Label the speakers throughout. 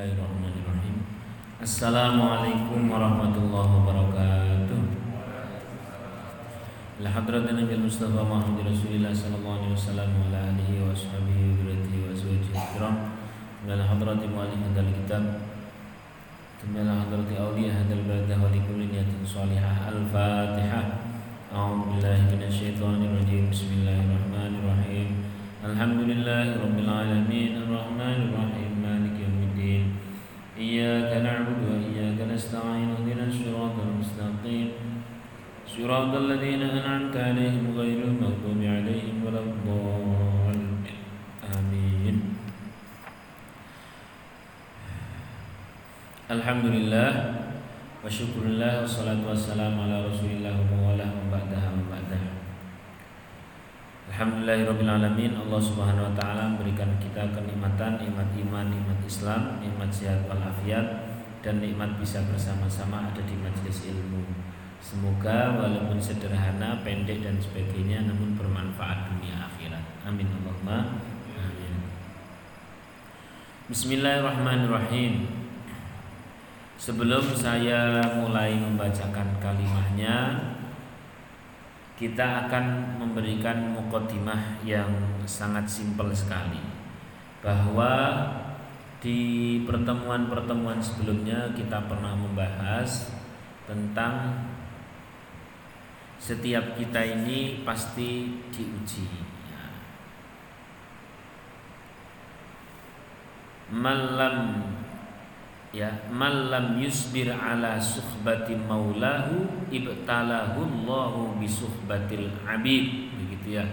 Speaker 1: Bismillahirrahmanirrahim Assalamualaikum warahmatullahi wabarakatuh Alhamdulillah Nabi Mustafa Muhammad Rasulullah sallallahu alaihi wasallam wa ala alihi wa ashabihi wa dzurriyyatihi wa azwajihi kiram wa ala hadrati muallif hadzal kitab ثم إلى حضرة أولياء هذا البلد ولكل نية صالحة الفاتحة أعوذ بالله من الشيطان الرجيم بسم الله الرحمن الرحيم الحمد لله رب العالمين الرحمن الرحيم إياك نعبد وإياك نستعين اهدنا الصراط المستقيم. صراط الذين أنعمت عليهم غير المغضوب عليهم ولا الضالين. آمين. الحمد لله وشكر الله والصلاة والسلام على رسول الله وبعدها وبعدها Alhamdulillahirrabbilalamin. Allah subhanahu wa ta'ala memberikan kita kenikmatan Nikmat iman, nikmat Islam, nikmat sehat walafiat Dan nikmat bisa bersama-sama ada di majelis ilmu. Semoga walaupun sederhana, pendek dan sebagainya Namun bermanfaat dunia akhirat. Amin Allahumma Amin. Bismillahirrahmanirrahim. Sebelum saya mulai membacakan kalimahnya kita akan memberikan mukodimah yang sangat simpel sekali bahwa di pertemuan-pertemuan sebelumnya kita pernah membahas tentang setiap kita ini pasti diuji. Malam ya malam yusbir ala suhbati maulahu ibtalahu Allahu bi suhbatil abid. Begitu ya.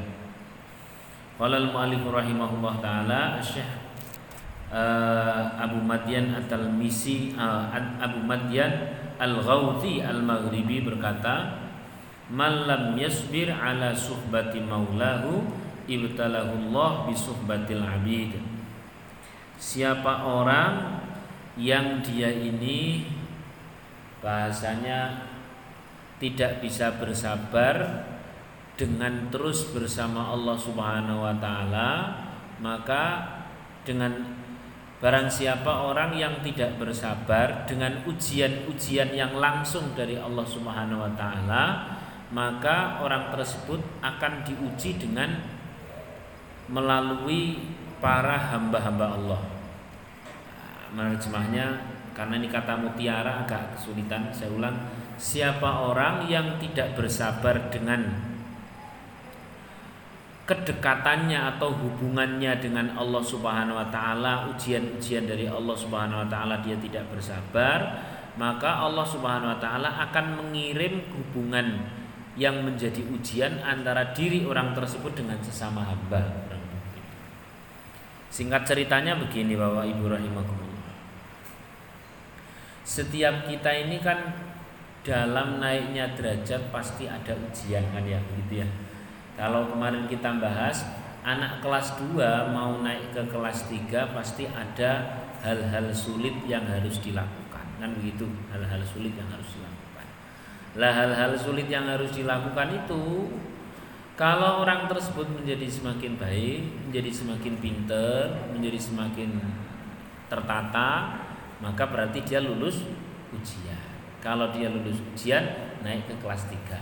Speaker 1: Qala al muallif rahimahullah taala Syekh uh, Abu Madyan At-Talmisi uh, Abu Madyan Al-Ghawthi Al-Maghribi berkata malam yasbir ala suhbati maulahu ibtalahu Allah bi suhbatil abid. Siapa orang yang dia ini bahasanya tidak bisa bersabar dengan terus bersama Allah Subhanahu wa taala maka dengan barang siapa orang yang tidak bersabar dengan ujian-ujian yang langsung dari Allah Subhanahu wa taala maka orang tersebut akan diuji dengan melalui para hamba-hamba Allah menerjemahnya karena ini kata mutiara agak kesulitan. Saya ulang siapa orang yang tidak bersabar dengan kedekatannya atau hubungannya dengan Allah Subhanahu wa taala ujian-ujian dari Allah Subhanahu wa taala dia tidak bersabar maka Allah Subhanahu wa taala akan mengirim hubungan yang menjadi ujian antara diri orang tersebut dengan sesama hamba. Singkat ceritanya begini Bapak Ibu rahimakumullah setiap kita ini kan dalam naiknya derajat pasti ada ujian kan ya begitu ya. Kalau kemarin kita bahas anak kelas 2 mau naik ke kelas 3 pasti ada hal-hal sulit yang harus dilakukan. Kan begitu, hal-hal sulit yang harus dilakukan. Lah hal-hal sulit yang harus dilakukan itu kalau orang tersebut menjadi semakin baik, menjadi semakin pinter, menjadi semakin tertata, maka berarti dia lulus ujian. Kalau dia lulus ujian, naik ke kelas 3.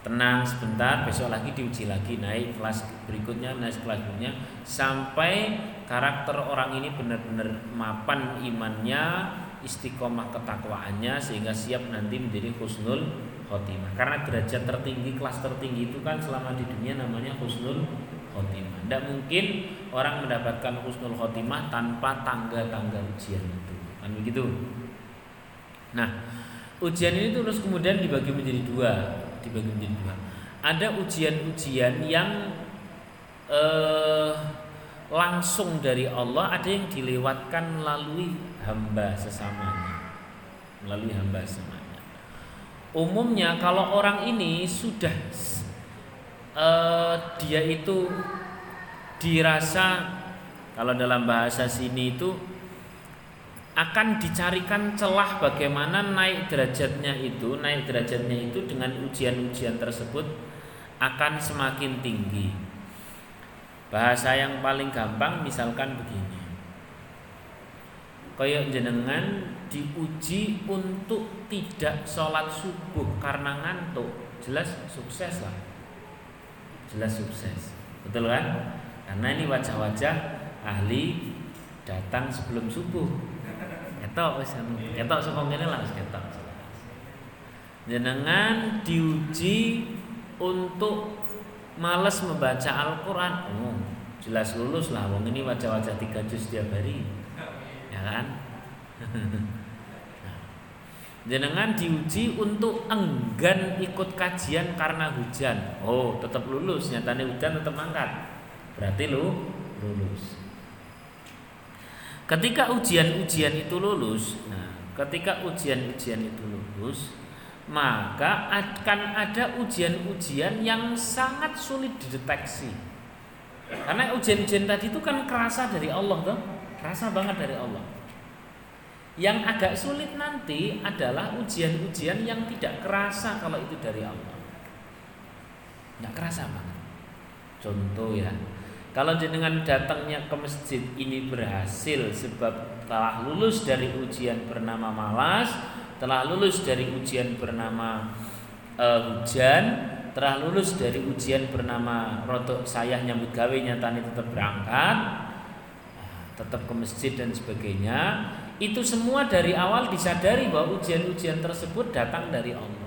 Speaker 1: Tenang sebentar, besok lagi diuji lagi, naik kelas berikutnya, naik kelas berikutnya sampai karakter orang ini benar-benar mapan imannya, istiqomah ketakwaannya sehingga siap nanti menjadi husnul khotimah. Karena derajat tertinggi, kelas tertinggi itu kan selama di dunia namanya husnul khotimah. Tidak mungkin orang mendapatkan husnul khotimah tanpa tangga-tangga ujian itu kan begitu. Nah ujian ini terus kemudian dibagi menjadi dua dibagi menjadi dua. Ada ujian-ujian yang eh, langsung dari Allah ada yang dilewatkan melalui hamba sesamanya. Melalui hamba sesamanya. Umumnya kalau orang ini sudah eh, dia itu dirasa kalau dalam bahasa sini itu akan dicarikan celah bagaimana naik derajatnya itu, naik derajatnya itu dengan ujian-ujian tersebut akan semakin tinggi. Bahasa yang paling gampang misalkan begini. Kayak jenengan diuji untuk tidak sholat subuh karena ngantuk, jelas sukses lah. Jelas sukses. Betul kan? Karena ini wajah-wajah ahli datang sebelum subuh. Ketok wis anu, ketok saka ngene lah wis ketok. Jenengan diuji untuk males membaca Al-Qur'an. Oh, jelas lulus lah wong ini wajah-wajah tiga juz setiap hari. Ya kan? Jenengan diuji untuk enggan ikut kajian karena hujan. Oh, tetap lulus. Nyatanya hujan tetap mangkat. Berarti lu lulus. Ketika ujian-ujian itu lulus, nah, ketika ujian-ujian itu lulus, maka akan ada ujian-ujian yang sangat sulit dideteksi. Karena ujian-ujian tadi itu kan kerasa dari Allah, tuh, kerasa banget dari Allah. Yang agak sulit nanti adalah ujian-ujian yang tidak kerasa kalau itu dari Allah. Tidak kerasa banget. Contoh ya, kalau jenengan datangnya ke masjid ini berhasil sebab telah lulus dari ujian bernama malas, telah lulus dari ujian bernama uh, hujan, telah lulus dari ujian bernama rotok saya nyambut gawe nyatanya tetap berangkat, tetap ke masjid dan sebagainya. Itu semua dari awal disadari bahwa ujian-ujian tersebut datang dari Allah.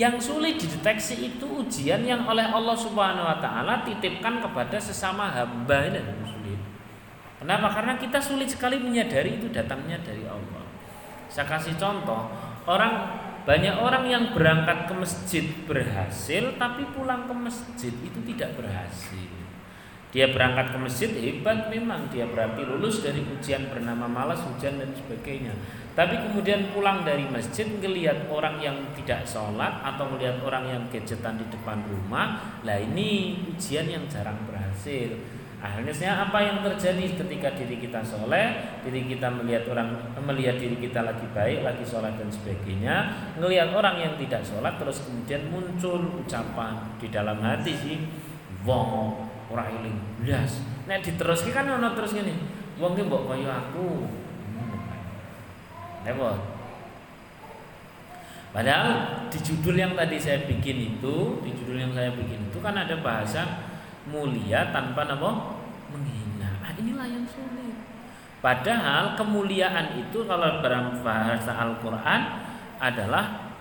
Speaker 1: Yang sulit dideteksi itu ujian yang oleh Allah Subhanahu wa taala titipkan kepada sesama hamba ini sulit. Kenapa? Karena kita sulit sekali menyadari itu datangnya dari Allah. Saya kasih contoh, orang banyak orang yang berangkat ke masjid berhasil tapi pulang ke masjid itu tidak berhasil. Dia berangkat ke masjid hebat memang dia berarti lulus dari ujian bernama malas, hujan dan sebagainya. Tapi kemudian pulang dari masjid ngelihat orang yang tidak sholat atau melihat orang yang gadgetan di depan rumah, lah ini ujian yang jarang berhasil. Akhirnya apa yang terjadi ketika diri kita soleh, diri kita melihat orang melihat diri kita lagi baik, lagi sholat dan sebagainya, ngelihat orang yang tidak sholat terus kemudian muncul ucapan di dalam hati sih, wong ora eling blas nek diteruske kan ono terus ngene wong ki mbok kaya aku Lewat. Padahal di judul yang tadi saya bikin itu, di judul yang saya bikin itu kan ada bahasa mulia tanpa nama menghina. Ah, inilah yang sulit. Padahal kemuliaan itu kalau dalam bahasa Al-Qur'an adalah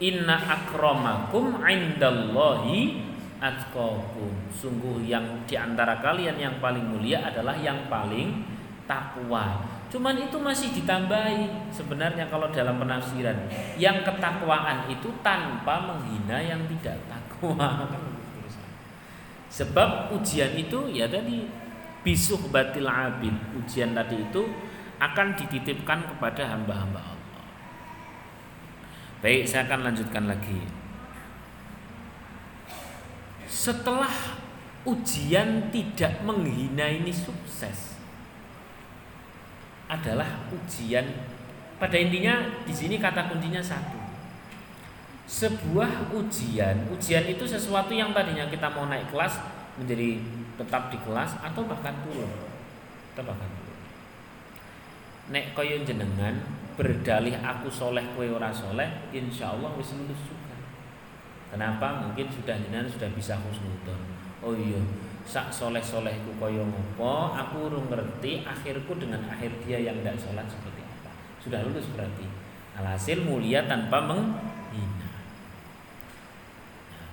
Speaker 1: inna akramakum indallahi atqakum. Sungguh yang di antara kalian yang paling mulia adalah yang paling takwa. Cuman itu masih ditambahi sebenarnya kalau dalam penafsiran yang ketakwaan itu tanpa menghina yang tidak takwa. Sebab ujian itu ya tadi bisuh batil abid. Ujian tadi itu akan dititipkan kepada hamba-hamba Allah. Baik, saya akan lanjutkan lagi setelah ujian tidak menghina ini sukses adalah ujian. Pada intinya di sini kata kuncinya satu. Sebuah ujian ujian itu sesuatu yang tadinya kita mau naik kelas menjadi tetap di kelas atau bahkan turun. Atau bahkan turun. Nek koyo jenengan berdalih aku soleh kue ora soleh insya Allah wis lulus Kenapa? Mungkin sudah jenengan sudah bisa husnudon. Oh iya, sak soleh solehku koyo ngopo, aku urung ngerti akhirku dengan akhir dia yang tidak sholat seperti apa. Sudah lulus berarti. Alhasil mulia tanpa menghina. Nah,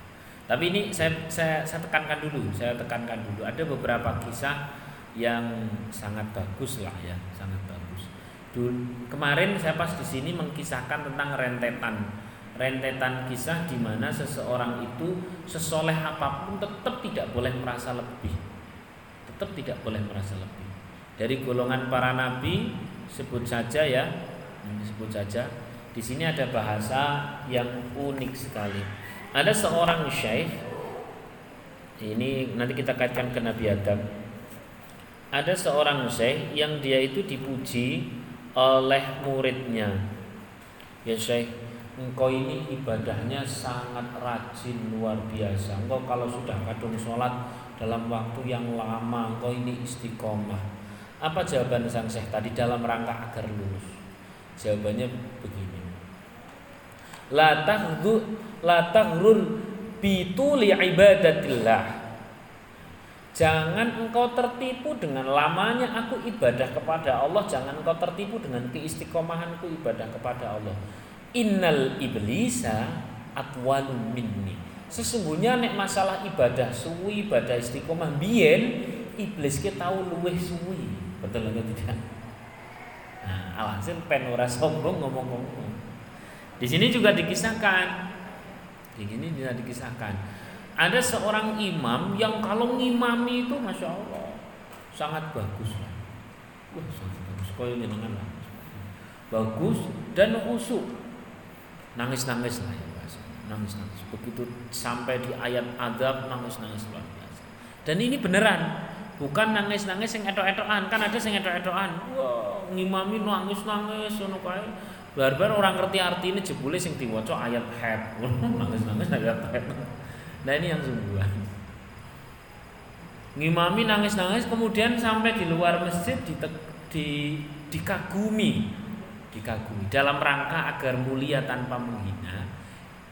Speaker 1: tapi ini saya, saya saya tekankan dulu, saya tekankan dulu. Ada beberapa kisah yang sangat bagus lah ya, sangat bagus. Dulu, kemarin saya pas di sini mengkisahkan tentang rentetan rentetan kisah di mana seseorang itu sesoleh apa pun tetap tidak boleh merasa lebih. Tetap tidak boleh merasa lebih. Dari golongan para nabi sebut saja ya sebut saja di sini ada bahasa yang unik sekali. Ada seorang syekh ini nanti kita kaitkan ke Nabi Adam. Ada seorang syekh yang dia itu dipuji oleh muridnya. Ya syekh engkau ini ibadahnya sangat rajin luar biasa. Engkau kalau sudah kadung sholat dalam waktu yang lama, engkau ini istiqomah. Apa jawaban sang Syekh tadi dalam rangka agar lulus? Jawabannya begini. La tahdhu la tahrur bituli ibadatillah. Jangan engkau tertipu dengan lamanya aku ibadah kepada Allah, jangan engkau tertipu dengan keistiqomahanku ibadah kepada Allah. Innal iblisa atwalu minni. Sesungguhnya nek masalah ibadah suwi, ibadah istiqomah biyen iblis kita tahu luweh suwi. Betul atau tidak? Nah, alhasil pen ora sombong ngomong-ngomong. Di sini juga dikisahkan. Di sini juga dikisahkan. Ada seorang imam yang kalau ngimami itu masya Allah sangat bagus. Wah, sangat bagus. Kau jenengan lah. Bagus dan khusyuk. Nangis-nangis lah ya Nangis-nangis. Begitu sampai di ayat adab nangis-nangis luar biasa. Dan ini beneran. Bukan nangis-nangis yang etok-etokan. Kan ada yang etok-etokan. Wah ngimami nangis-nangis ngono kae. Barbar orang ngerti arti ini jebule sing diwaca ayat head nangis-nangis ayat head nah ini yang sungguhan. Ngimami nangis-nangis kemudian sampai di luar masjid di, di dikagumi dikagumi. Dalam rangka agar mulia tanpa menghina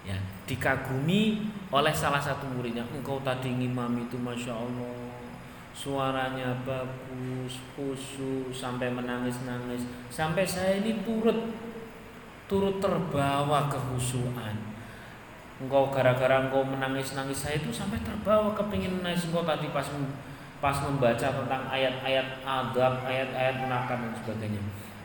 Speaker 1: ya dikagumi oleh salah satu muridnya. Engkau tadi ngimami itu masya Allah. Suaranya bagus, khusyuk sampai menangis-nangis, sampai saya ini turut turut terbawa kehusuan. Engkau gara-gara engkau menangis-nangis saya itu sampai terbawa kepingin nangis engkau tadi pas pas membaca tentang ayat-ayat adab, ayat-ayat menakar dan sebagainya.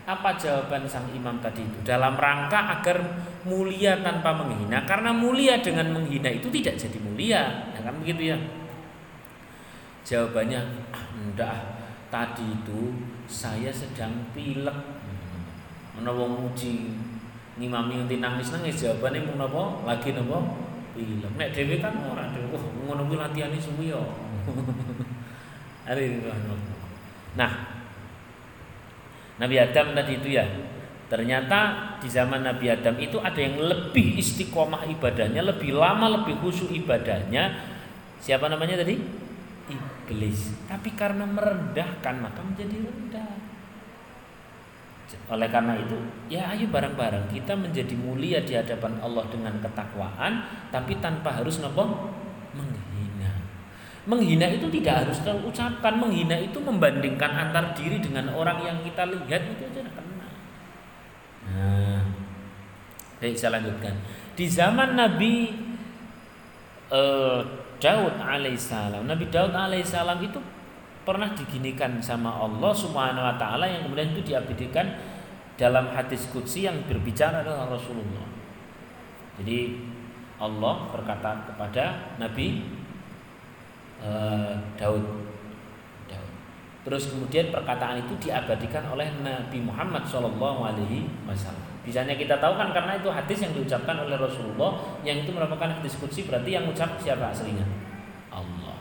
Speaker 1: Apa jawaban sang imam tadi itu? Dalam rangka agar mulia tanpa menghina. Karena mulia dengan menghina itu tidak jadi mulia, ya kan begitu ya? Jawabannya, enggak. Tadi itu saya sedang pilek. Wong muji ngimami nganti nangis-nangis jawabane mung napa? Lagi napa? Pilek. Nek dhewe kan ora dhewe. Wah, ngono kuwi latihane suwi yo. Nah, Nabi Adam tadi itu ya Ternyata di zaman Nabi Adam itu ada yang lebih istiqomah ibadahnya, lebih lama, lebih khusyuk ibadahnya. Siapa namanya tadi? iblis tapi karena merendahkan maka menjadi rendah oleh karena itu ya ayo bareng-bareng kita menjadi mulia di hadapan Allah dengan ketakwaan tapi tanpa harus menghina menghina itu tidak harus terucapkan menghina itu membandingkan antar diri dengan orang yang kita lihat itu aja kena nah baik saya lanjutkan di zaman Nabi uh, Daud alaihissalam. Nabi Daud alaihissalam itu pernah diginikan sama Allah Subhanahu wa taala yang kemudian itu diabadikan dalam hadis qudsi yang berbicara adalah Rasulullah. Jadi Allah berkata kepada Nabi uh, Daud. Daud. Terus kemudian perkataan itu diabadikan oleh Nabi Muhammad Shallallahu alaihi wasallam. Bisanya kita tahu kan karena itu hadis yang diucapkan oleh Rasulullah yang itu merupakan hadis kudsi berarti yang ucap siapa aslinya? Allah.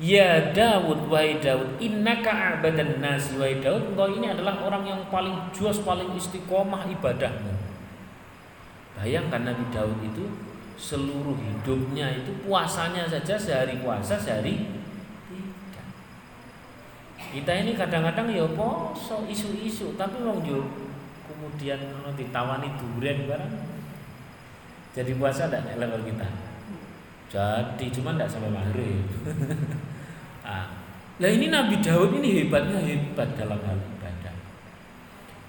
Speaker 1: Ya Daud wahai Daud innaka abadan nasi wahai Daud engkau ini adalah orang yang paling juas paling istiqomah ibadahmu. Bayangkan Nabi Daud itu seluruh hidupnya itu puasanya saja sehari puasa sehari tidak. Kita ini kadang-kadang ya poso isu-isu tapi wong kemudian ditawani durian barang. Jadi puasa tidak level kita. Jadi cuma tidak sampai maghrib. Ah. nah ini Nabi Daud ini hebatnya hebat dalam hal ibadah.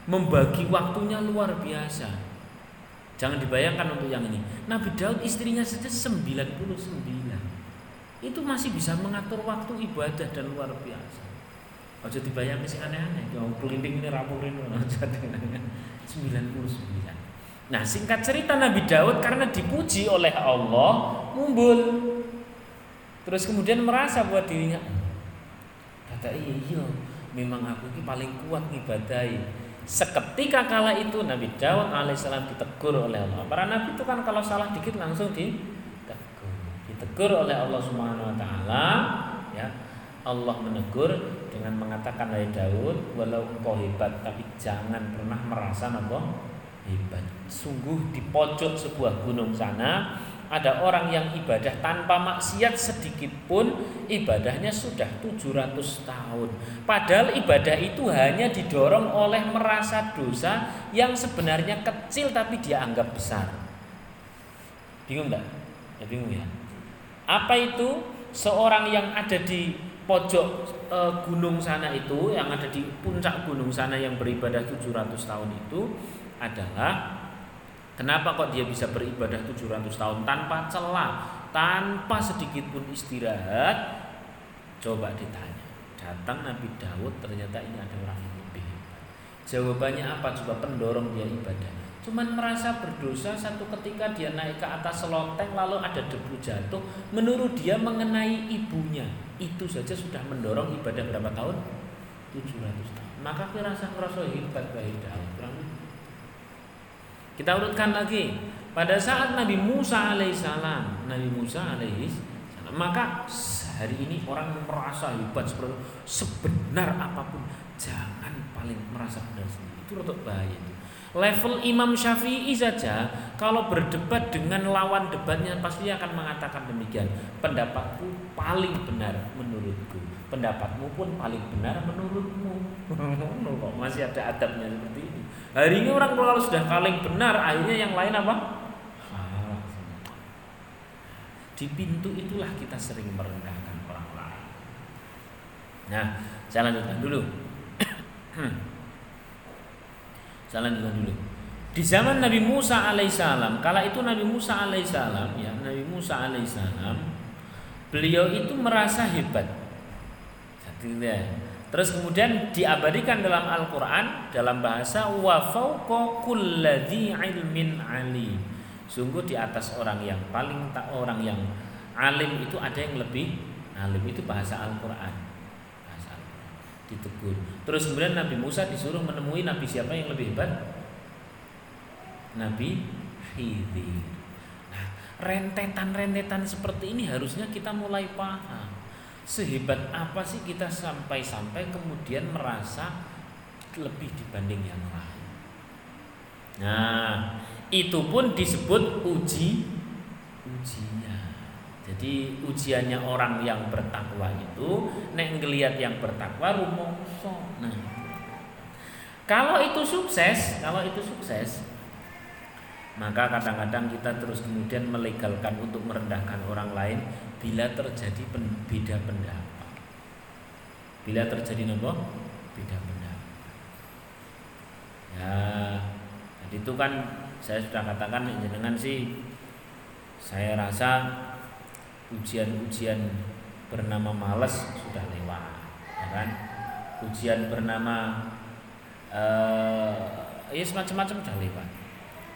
Speaker 1: Membagi waktunya luar biasa jangan dibayangkan untuk yang ini Nabi Daud istrinya saja 99 itu masih bisa mengatur waktu ibadah dan luar biasa Ojo dibayang sih aneh-aneh. Yang kelinting ini rapurin 99. Nah, singkat cerita Nabi Daud karena dipuji oleh Allah mumbul. Terus kemudian merasa buat dirinya kata iya iya memang aku ini paling kuat ngibadai. Seketika kala itu Nabi Daud alaihissalam ditegur oleh Allah. Para nabi itu kan kalau salah dikit langsung ditegur. Ditegur oleh Allah Subhanahu wa taala ya. Allah menegur dengan mengatakan Hai Daud walau engkau hebat tapi jangan pernah merasa apa hebat sungguh di pojok sebuah gunung sana ada orang yang ibadah tanpa maksiat sedikit pun ibadahnya sudah 700 tahun. Padahal ibadah itu hanya didorong oleh merasa dosa yang sebenarnya kecil tapi dia anggap besar. Bingung enggak? Ya bingung ya. Apa itu? Seorang yang ada di pojok e, gunung sana itu, yang ada di puncak gunung sana yang beribadah 700 tahun itu adalah Kenapa kok dia bisa beribadah 700 tahun tanpa celah, tanpa sedikit pun istirahat? Coba ditanya. Datang Nabi Daud ternyata ini ada orang yang lebih hebat. Jawabannya apa? Coba pendorong dia ibadah. Cuman merasa berdosa satu ketika dia naik ke atas seloteng lalu ada debu jatuh. Menurut dia mengenai ibunya. Itu saja sudah mendorong ibadah berapa tahun? 700 tahun. Maka kira rasa ngerasa hebat baik Daud. Kita urutkan lagi. Pada saat Nabi Musa alaihissalam, Nabi Musa alaihissalam, maka hari ini orang merasa hebat seperti sebenar apa pun, jangan paling merasa benar sendiri. Itu rotok bahaya itu. Level Imam Syafi'i saja kalau berdebat dengan lawan debatnya pasti akan mengatakan demikian. Pendapatku paling benar menurutku. Pendapatmu pun paling benar menurutmu. Masih ada adabnya seperti ini. Hari ini orang kalau sudah paling benar, akhirnya yang lain apa? Di pintu itulah kita sering merendahkan orang lain. Nah, saya lanjutkan dulu. saya lanjutkan dulu. Di zaman Nabi Musa alaihissalam, kala itu Nabi Musa alaihissalam, ya Nabi Musa alaihissalam, beliau itu merasa hebat. Satu ya, Terus kemudian diabadikan dalam Al-Qur'an dalam bahasa wa fauqa kulladzi ilmin ali. Sungguh di atas orang yang paling tak orang yang alim itu ada yang lebih alim itu bahasa Al-Qur'an. Bahasa Al-Qur'an. Ditegur. Terus kemudian Nabi Musa disuruh menemui nabi siapa yang lebih hebat? Nabi Khidir. Nah, rentetan-rentetan seperti ini harusnya kita mulai paham sehebat apa sih kita sampai-sampai kemudian merasa lebih dibanding yang lain. Nah, itu pun disebut uji ujinya. Jadi ujiannya orang yang bertakwa itu nek ngelihat yang bertakwa rumongso. Nah, kalau itu sukses, kalau itu sukses, maka kadang-kadang kita terus kemudian melegalkan untuk merendahkan orang lain bila terjadi pen, beda pendapat. Bila terjadi nopo beda pendapat. Ya, jadi itu kan saya sudah katakan dengan sih saya rasa ujian-ujian bernama males sudah lewat, ya kan? Ujian bernama uh, ya semacam-macam sudah lewat.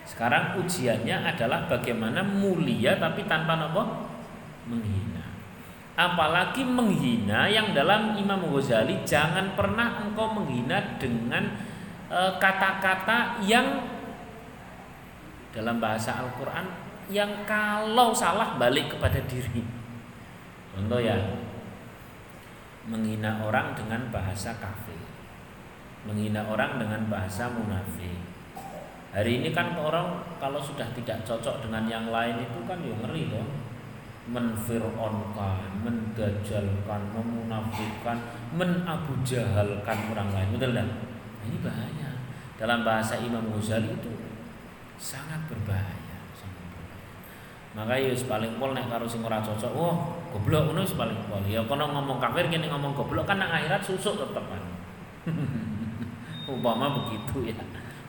Speaker 1: Sekarang ujiannya adalah bagaimana mulia tapi tanpa nopo menghina. Apalagi menghina yang dalam Imam Ghazali jangan pernah engkau menghina dengan e, kata-kata e, yang dalam bahasa Al-Qur'an yang kalau salah balik kepada diri. Contoh ya, menghina orang dengan bahasa kafir. Menghina orang dengan bahasa munafik. Hari ini kan orang kalau sudah tidak cocok dengan yang lain itu kan ya ngeri loh menfir'onkan, mendajalkan, memunafikan, menabujahalkan orang lain. Betul tidak? Nah, ini bahaya. Dalam bahasa Imam Ghazali itu sangat berbahaya, sangat berbahaya. Maka ya paling pol nek karo sing ora cocok, wah goblok ngono paling pol. Ya kono ngomong kafir kene ngomong goblok kan nang akhirat susuk tetep kan. Umpama begitu ya.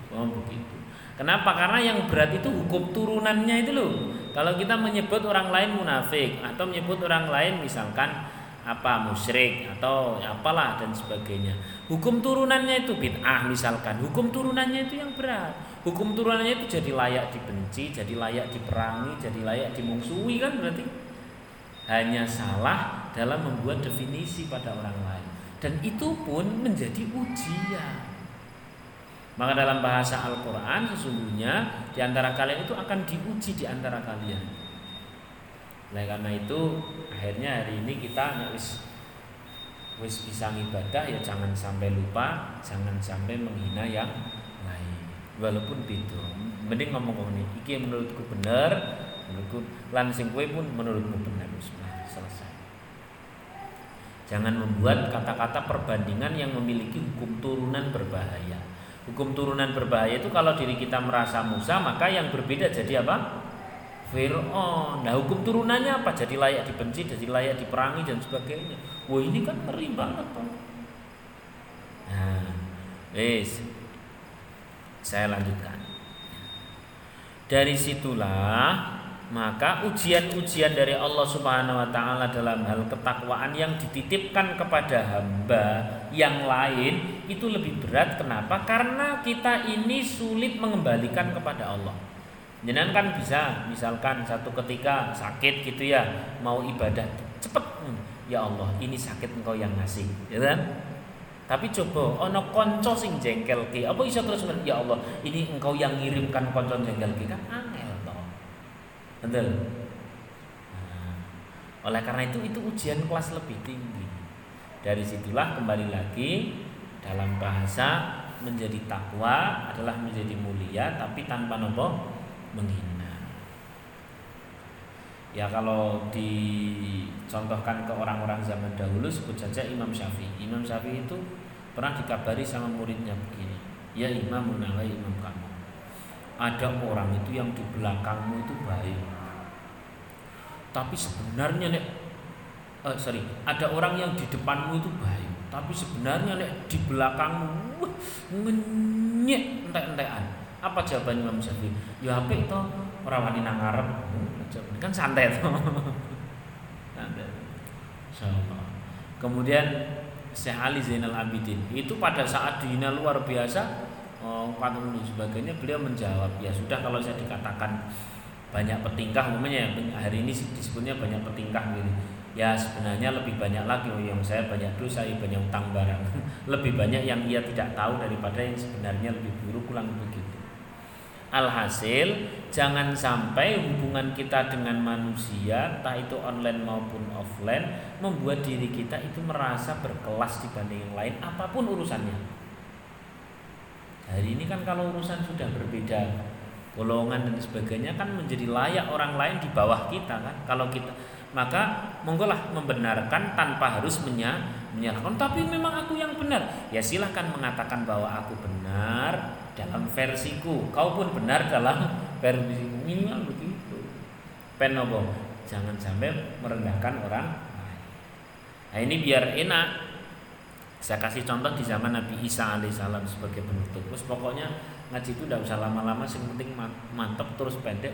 Speaker 1: Umpama begitu. Kenapa? Karena yang berat itu hukum turunannya itu loh. Kalau kita menyebut orang lain munafik atau menyebut orang lain misalkan apa musyrik atau apalah dan sebagainya. Hukum turunannya itu bid'ah misalkan. Hukum turunannya itu yang berat. Hukum turunannya itu jadi layak dibenci, jadi layak diperangi, jadi layak dimungsuhi kan berarti hanya salah dalam membuat definisi pada orang lain. Dan itu pun menjadi ujian. Maka dalam bahasa Al-Quran sesungguhnya di antara kalian itu akan diuji di antara kalian. Oleh karena itu akhirnya hari ini kita wis wis bisa ibadah ya jangan sampai lupa, jangan sampai menghina yang lain. Walaupun itu, mending ngomong ngomong iki menurutku benar, menurutku lan sing kowe pun menurutmu benar selesai jangan membuat kata-kata perbandingan yang memiliki hukum turunan berbahaya hukum turunan berbahaya itu kalau diri kita merasa Musa maka yang berbeda jadi apa Fir'aun. Nah hukum turunannya apa? Jadi layak dibenci, jadi layak diperangi dan sebagainya. Wah ini kan ngeri banget toh. Nah, wis. Saya lanjutkan. Dari situlah maka ujian-ujian dari Allah Subhanahu wa taala dalam hal ketakwaan yang dititipkan kepada hamba yang lain itu lebih berat kenapa? Karena kita ini sulit mengembalikan kepada Allah. Jangan kan bisa misalkan satu ketika sakit gitu ya, mau ibadah cepet ya Allah, ini sakit engkau yang ngasih, ya kan? Tapi coba ono konco sing jengkel ki, apa bisa terus ya Allah, ini engkau yang ngirimkan konco jengkel ki kan angel Betul. Nah, oleh karena itu itu ujian kelas lebih tinggi. Dari situlah kembali lagi dalam bahasa menjadi takwa adalah menjadi mulia tapi tanpa nopo menghina. Ya kalau dicontohkan ke orang-orang zaman dahulu sebut saja Imam Syafi'i. Imam Syafi'i itu pernah dikabari sama muridnya begini, ya Imam Munawai Imam kamu ada orang itu yang di belakangmu itu baik. Tapi sebenarnya nek uh, sorry ada orang yang di depanmu itu baik. Tapi sebenarnya nek di belakangmu wah, ngenyek entek-entekan. Apa jawabannya Imam Syafi'i? Ya apa itu orang wani nang ngarep. Kan santai tuh santai. Kemudian Syekh Ali Zainal Abidin itu pada saat dihina luar biasa oh, dan sebagainya beliau menjawab ya sudah kalau saya dikatakan banyak petingkah umumnya hari ini disebutnya banyak petingkah gitu. Ya sebenarnya lebih banyak lagi oh, yang saya banyak dosa ya banyak utang barang. Lebih banyak yang ia tidak tahu daripada yang sebenarnya lebih buruk kurang begitu. Alhasil jangan sampai hubungan kita dengan manusia entah itu online maupun offline membuat diri kita itu merasa berkelas dibanding yang lain apa pun urusannya Hari ini kan kalau urusan sudah berbeda golongan dan sebagainya kan menjadi layak orang lain di bawah kita kan. Kalau kita maka monggolah membenarkan tanpa harus menya, menyalahkan. Tapi memang aku yang benar. Ya silahkan mengatakan bahwa aku benar dalam versiku. Kau pun benar dalam versiku. Minimal begitu. Penobo, jangan sampai merendahkan orang Nah ini biar enak saya kasih contoh di zaman Nabi Isa alaihissalam sebagai penutup. Terus pokoknya ngaji itu tidak usah lama-lama, yang penting mantep terus pendek,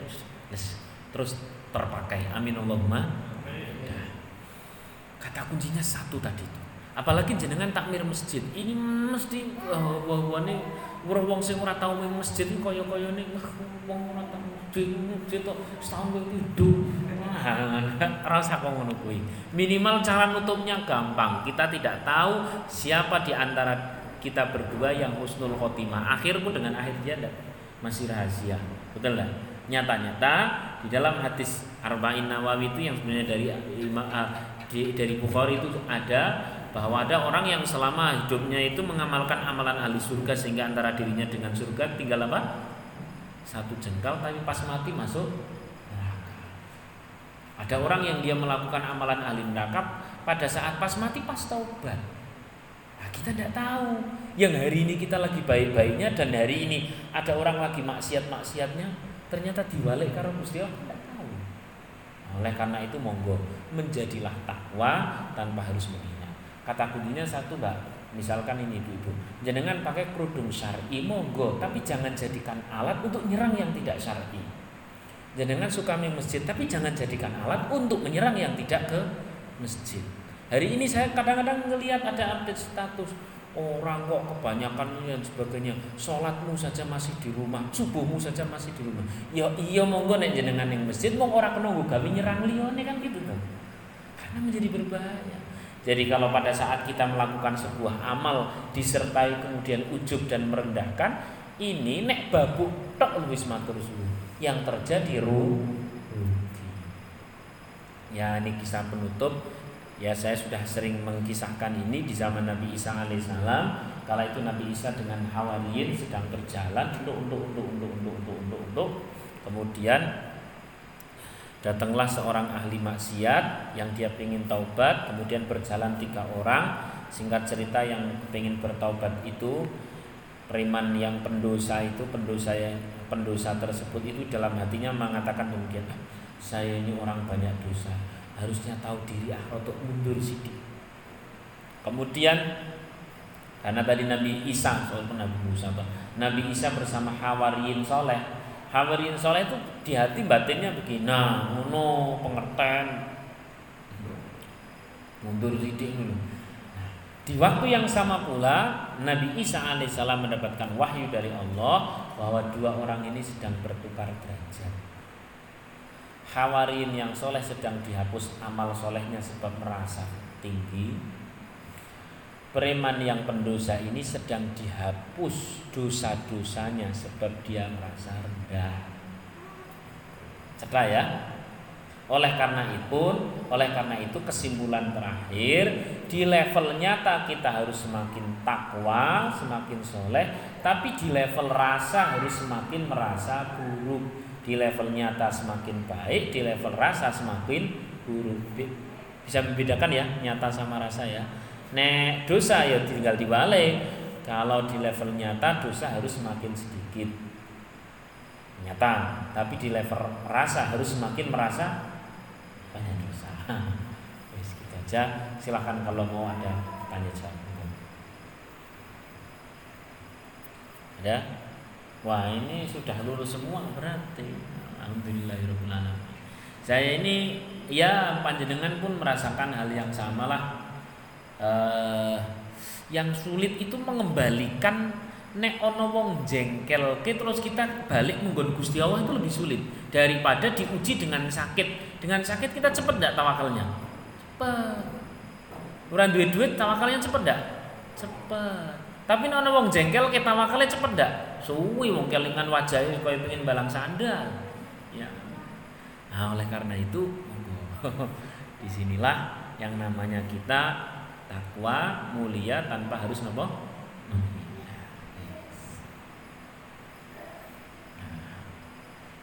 Speaker 1: yes, terus terpakai. Amin Allahumma. Kata kuncinya satu tadi itu. Apalagi jenengan takmir masjid, ini mesti wah wah ini wong sing ora tau masjid kaya-kaya ning wong ora tau setahun rasa kok ngono. Minimal cara nutupnya gampang. Kita tidak tahu siapa di antara kita berdua yang husnul khotimah. Akhir pun dengan akhir masih rahasia. Betul lah. Nyata-nyata di dalam hadis Arba'in Nawawi itu yang sebenarnya dari uh, dari Bukhari itu ada bahwa ada orang yang selama hidupnya itu mengamalkan amalan ahli surga sehingga antara dirinya dengan surga tinggal apa? Satu jengkal tapi pas mati masuk ada orang yang dia melakukan amalan ahli neraka pada saat pas mati pas taubat. Nah, kita tidak tahu. Yang hari ini kita lagi baik-baiknya dan hari ini ada orang lagi maksiat-maksiatnya ternyata diwalik karena Gusti Allah tidak tahu. Nah, oleh karena itu monggo menjadilah takwa tanpa harus menghina. Kata kuncinya satu mbak, misalkan ini ibu-ibu, jenengan pakai kerudung syar'i monggo, tapi jangan jadikan alat untuk nyerang yang tidak syar'i. Jangan suka main masjid, tapi jangan jadikan alat untuk menyerang yang tidak ke masjid. Hari ini saya kadang-kadang ngelihat ada update status orang kok kebanyakan dan sebagainya. Sholatmu saja masih di rumah subuhmu saja masih di rumah. Ya iya monggo nek jenengan yang masjid mau orang kena gawe nyerang lione kan gitu tuh karena menjadi berbahaya jadi kalau pada saat kita melakukan sebuah amal disertai kemudian ujub dan merendahkan, ini nek babu tok luwis matur Yang terjadi rugi. Ya ini kisah penutup. Ya saya sudah sering mengkisahkan ini di zaman Nabi Isa alaihissalam. Kala itu Nabi Isa dengan Hawariyin sedang berjalan untuk untuk untuk untuk untuk untuk untuk. Kemudian Datanglah seorang ahli maksiat yang dia ingin taubat, kemudian berjalan tiga orang. Singkat cerita yang ingin bertaubat itu preman yang pendosa itu pendosa yang pendosa tersebut itu dalam hatinya mengatakan demikian saya ini orang banyak dosa. Harusnya tahu diri ah untuk mundur sedikit kemudian karena tadi Nabi Isa soal Nabi Musa Nabi Isa bersama Hawariyin Soleh Hawariyin Soleh itu di hati batinnya begini nah ngono pengertian. Mundur sedikit dulu di waktu yang sama pula Nabi Isa alaihissalam mendapatkan wahyu dari Allah bahwa dua orang ini sedang bertukar derajat. Hawarin yang soleh sedang dihapus amal solehnya sebab merasa tinggi Preman yang pendosa ini sedang dihapus dosa-dosanya sebab dia merasa rendah Cepat ya oleh karena itu, oleh karena itu kesimpulan terakhir di level nyata kita harus semakin takwa, semakin soleh, tapi di level rasa harus semakin merasa buruk di level nyata semakin baik, di level rasa semakin buruk. Bisa membedakan ya nyata sama rasa ya. Nek dosa ya tinggal dibalik. Kalau di level nyata dosa harus semakin sedikit. Nyata, tapi di level rasa harus semakin merasa banyak dosa. Wes gitu aja. Silahkan kalau mau ada tanya jawab. Ada? Wah ini sudah lulus semua berarti Alhamdulillahirrahmanirrahim Saya ini ya panjenengan pun merasakan hal yang sama lah uh, Yang sulit itu mengembalikan Nek ono wong jengkel ke terus kita balik menggon Gusti Allah itu lebih sulit daripada diuji dengan sakit. Dengan sakit kita cepet ndak tawakalnya? Cepet. Orang duit duit tawakalnya cepet ndak? Cepet. Tapi ono wong jengkel kita tawakalnya cepet ndak? suwi wong kelingan wajahnya supaya pengen balang sandal ya nah oleh karena itu di sinilah yang namanya kita takwa mulia tanpa harus nopo?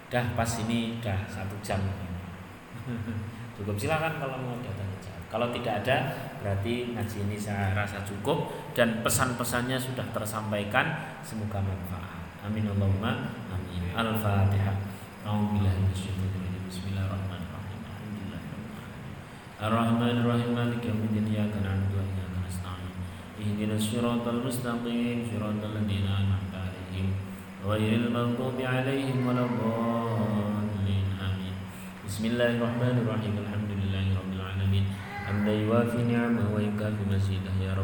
Speaker 1: Dah pas ini dah satu jam cukup silakan kalau mau datang kalau tidak ada berarti ngaji ini saya rasa cukup dan pesan-pesannya sudah tersampaikan. Semoga manfaat Amin Allahumma amin. Al-Fatihah. الرحمن الرحيم مالك يوم الدين إياك نعبد وإياك نستعين. اهدنا الصراط المستقيم صراط الذين أنعمت عليهم غير المغضوب عليهم ولا الضالين آمين. بسم الله الرحمن الرحيم الحمد لله رب العالمين. حمدا يوافي نعمه ويكافي مزيده يا رب